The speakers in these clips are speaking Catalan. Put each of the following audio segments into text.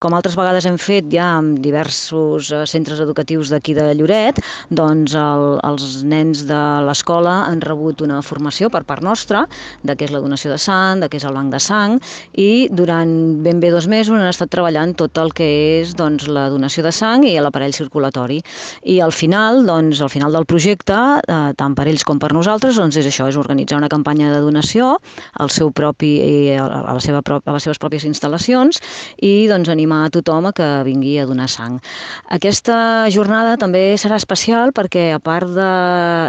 Com altres vegades hem fet ja amb diversos eh, centres educatius d'aquí de Lloret, doncs el, els nens de l'escola han rebut una formació per part nostra de què és la donació de sang, de què és el banc de sang i durant ben bé dos mesos han estat treballant tot el que és doncs, la donació de sang i l'aparell circulatori. I al final, doncs, al final del projecte, eh, tant per ells com per nosaltres, doncs és això, és organitzar una campanya de donació al seu propi, eh, a, la seva, a les seves pròpies instal·lacions i doncs, animar animar a tothom a que vingui a donar sang. Aquesta jornada també serà especial perquè, a part de,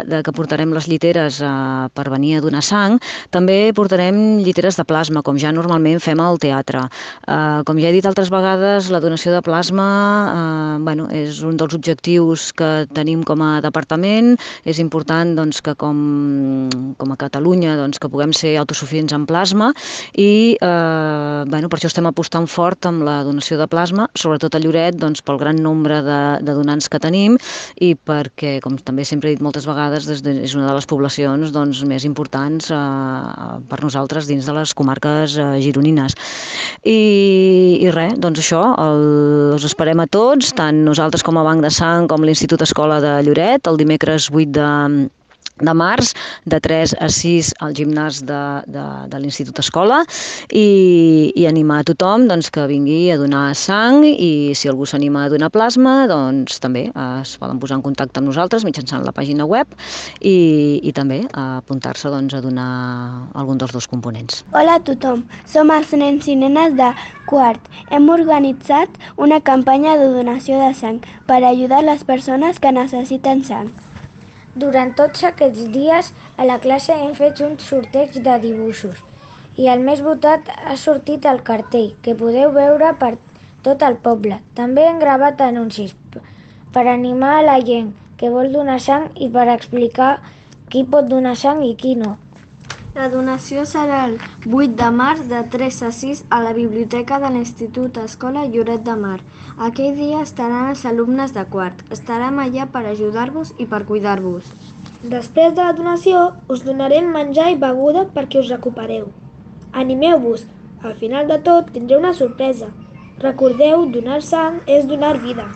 de que portarem les lliteres eh, per venir a donar sang, també portarem lliteres de plasma, com ja normalment fem al teatre. Eh, com ja he dit altres vegades, la donació de plasma eh, bueno, és un dels objectius que tenim com a departament. És important doncs, que com, com a Catalunya doncs, que puguem ser autosuficients en plasma i eh, bueno, per això estem apostant fort amb la donació donació de plasma, sobretot a Lloret doncs, pel gran nombre de, de donants que tenim i perquè, com també sempre he dit moltes vegades, des de, és una de les poblacions doncs, més importants eh, per nosaltres dins de les comarques eh, gironines. I, i res, doncs això, el, els esperem a tots, tant nosaltres com a Banc de Sang com l'Institut Escola de Lloret, el dimecres 8 de, de març, de 3 a 6 al gimnàs de, de, de l'Institut Escola i, i animar a tothom doncs, que vingui a donar sang i si algú s'anima a donar plasma doncs també es poden posar en contacte amb nosaltres mitjançant la pàgina web i, i també apuntar-se doncs, a donar algun dels dos components. Hola a tothom, som els nens i nenes de quart. Hem organitzat una campanya de donació de sang per ajudar les persones que necessiten sang. Durant tots aquests dies a la classe hem fet un sorteig de dibuixos i el més votat ha sortit el cartell, que podeu veure per tot el poble. També hem gravat anuncis per animar a la gent que vol donar sang i per explicar qui pot donar sang i qui no. La donació serà el 8 de març de 3 a 6 a la biblioteca de l'Institut Escola Lloret de Mar. Aquell dia estaran els alumnes de quart. Estarem allà per ajudar-vos i per cuidar-vos. Després de la donació us donarem menjar i beguda perquè us recupereu. Animeu-vos, al final de tot tindreu una sorpresa. Recordeu, donar sang és donar vida.